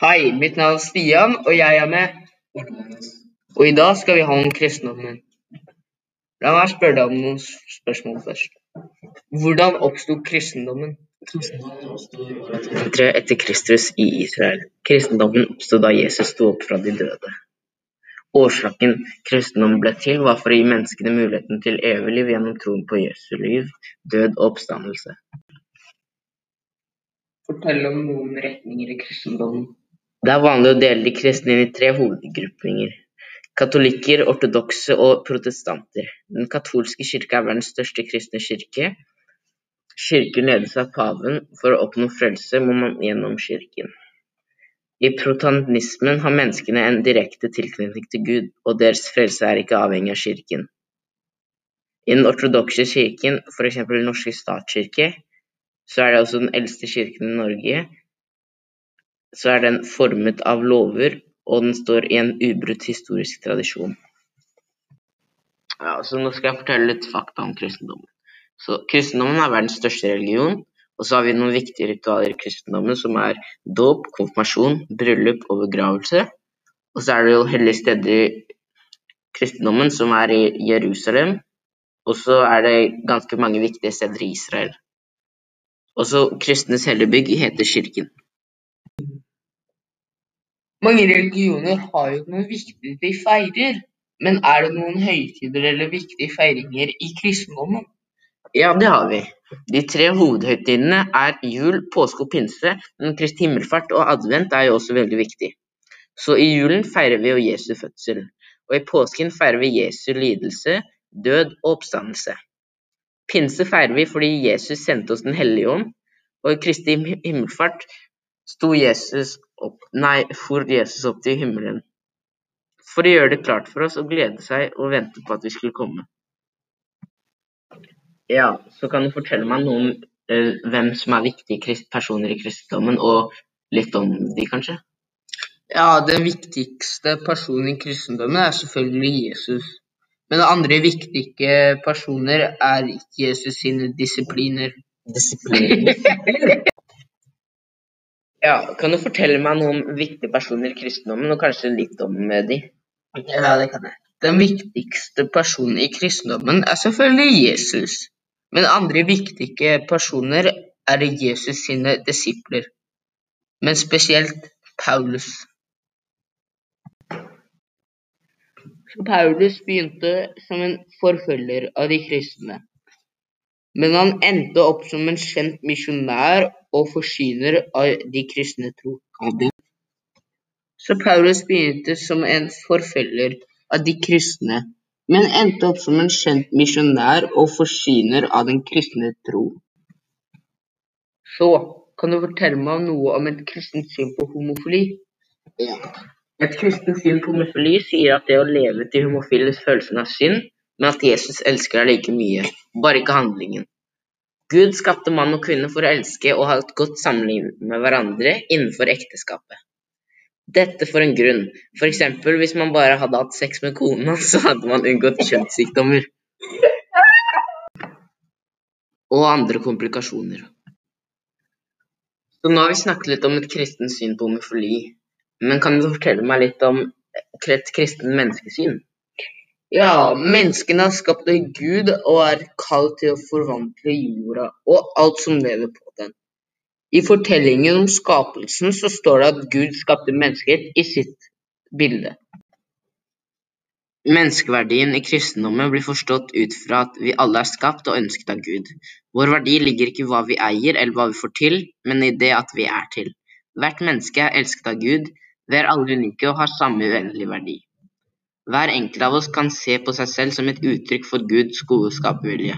Hei, mitt navn er Stian, og jeg er med. Og i dag skal vi ha om kristendommen. La meg spørre deg om noen spørsmål først. Hvordan oppsto kristendommen? Kristendommen oppsto året etter Kristus i Israel. Kristendommen oppsto da Jesus sto opp fra de døde. Årsaken kristendommen ble til, var for å gi menneskene muligheten til evig liv gjennom troen på Jesu liv, død og oppstandelse. Fortell om noen retninger i kristendommen. Det er vanlig å dele de kristne inn i tre hovedgruppinger. Katolikker, ortodokse og protestanter. Den katolske kirke er verdens største kristne kirke. Kirken ledes av paven. For å oppnå frelse må man gjennom kirken. I protanismen har menneskene en direkte tilknytning til Gud, og deres frelse er ikke avhengig av kirken. I den ortodokse kirken, f.eks. Den norske statskirke, så er det også den eldste kirken i Norge så er den formet av lover, og den står i en ubrutt historisk tradisjon. Ja, så Nå skal jeg fortelle litt fakta om kristendommen. Så Kristendommen er verdens største religion. Og så har vi noen viktige ritualer i kristendommen, som er dåp, konfirmasjon, bryllup og begravelse. Og så er det jo hellige steder i kristendommen, som er i Jerusalem. Og så er det ganske mange viktige steder i Israel. Og så kristnes hellige bygg heter kirken. Mange religioner har jo noe viktig de feirer, men er det noen høytider eller viktige feiringer i kristendommen? Ja, det har vi. De tre hovedhøytidene er jul, påske og pinse, men Kristi himmelfart og advent er jo også veldig viktig. Så i julen feirer vi jo Jesu fødsel, og i påsken feirer vi Jesu lidelse, død og oppstandelse. Pinse feirer vi fordi Jesus sendte oss Den hellige ånd, og i Kristi himmelfart sto Jesus opp, nei, for Jesus opp til himmelen for å gjøre det klart for oss å glede seg og vente på at vi skulle komme. Ja, så kan du fortelle meg noe om eh, hvem som er viktige personer i kristendommen, og litt om de, kanskje? Ja, den viktigste personen i kristendommen er selvfølgelig Jesus. Men andre viktige personer er ikke Jesus sine disipliner. Disipliner? Ja, Kan du fortelle meg noe om viktige personer i kristendommen, og kanskje litt om eh, de? Ja, det kan jeg. Den viktigste personen i kristendommen er selvfølgelig Jesus. Men andre viktige personer er Jesus sine disipler, men spesielt Paulus. Paulus begynte som en forfølger av de kristne. Men han endte opp som en kjent misjonær og forsyner av de kristne tro. Så Paulus begynte som en forfølger av de kristne, men endte opp som en kjent misjonær og forsyner av den kristne tro. Så kan du fortelle meg noe om et kristent syn på homofili? Ja. Et kristent syn på homofili sier at det å leve til homofiles følelsen av synd, men at Jesus elsker deg like mye, bare ikke handlingen. Gud skapte mann og kvinne for å elske og ha et godt samliv med hverandre innenfor ekteskapet. Dette for en grunn, eksempel hvis man bare hadde hatt sex med kona, så hadde man unngått kjønnssykdommer. Og andre komplikasjoner. Så nå har vi snakket litt om et kristent syn på homofili, men kan du fortelle meg litt om et kristent menneskesyn? Ja, menneskene er skapt av Gud og er kalt til å forvandle jorda og alt som lever på den. I fortellingen om skapelsen så står det at Gud skapte mennesket i sitt bilde. Menneskeverdien i kristendommen blir forstått ut fra at vi alle er skapt og ønsket av Gud. Vår verdi ligger ikke i hva vi eier eller hva vi får til, men i det at vi er til. Hvert menneske er elsket av Gud, vi er alle unike og har samme uendelige verdi. Hver enkelt av oss kan se på seg selv som et uttrykk for Guds gode skapervilje.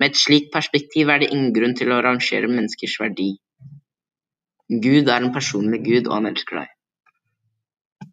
Med et slikt perspektiv er det ingen grunn til å rangere menneskers verdi. Gud er en personlig Gud, og han elsker deg.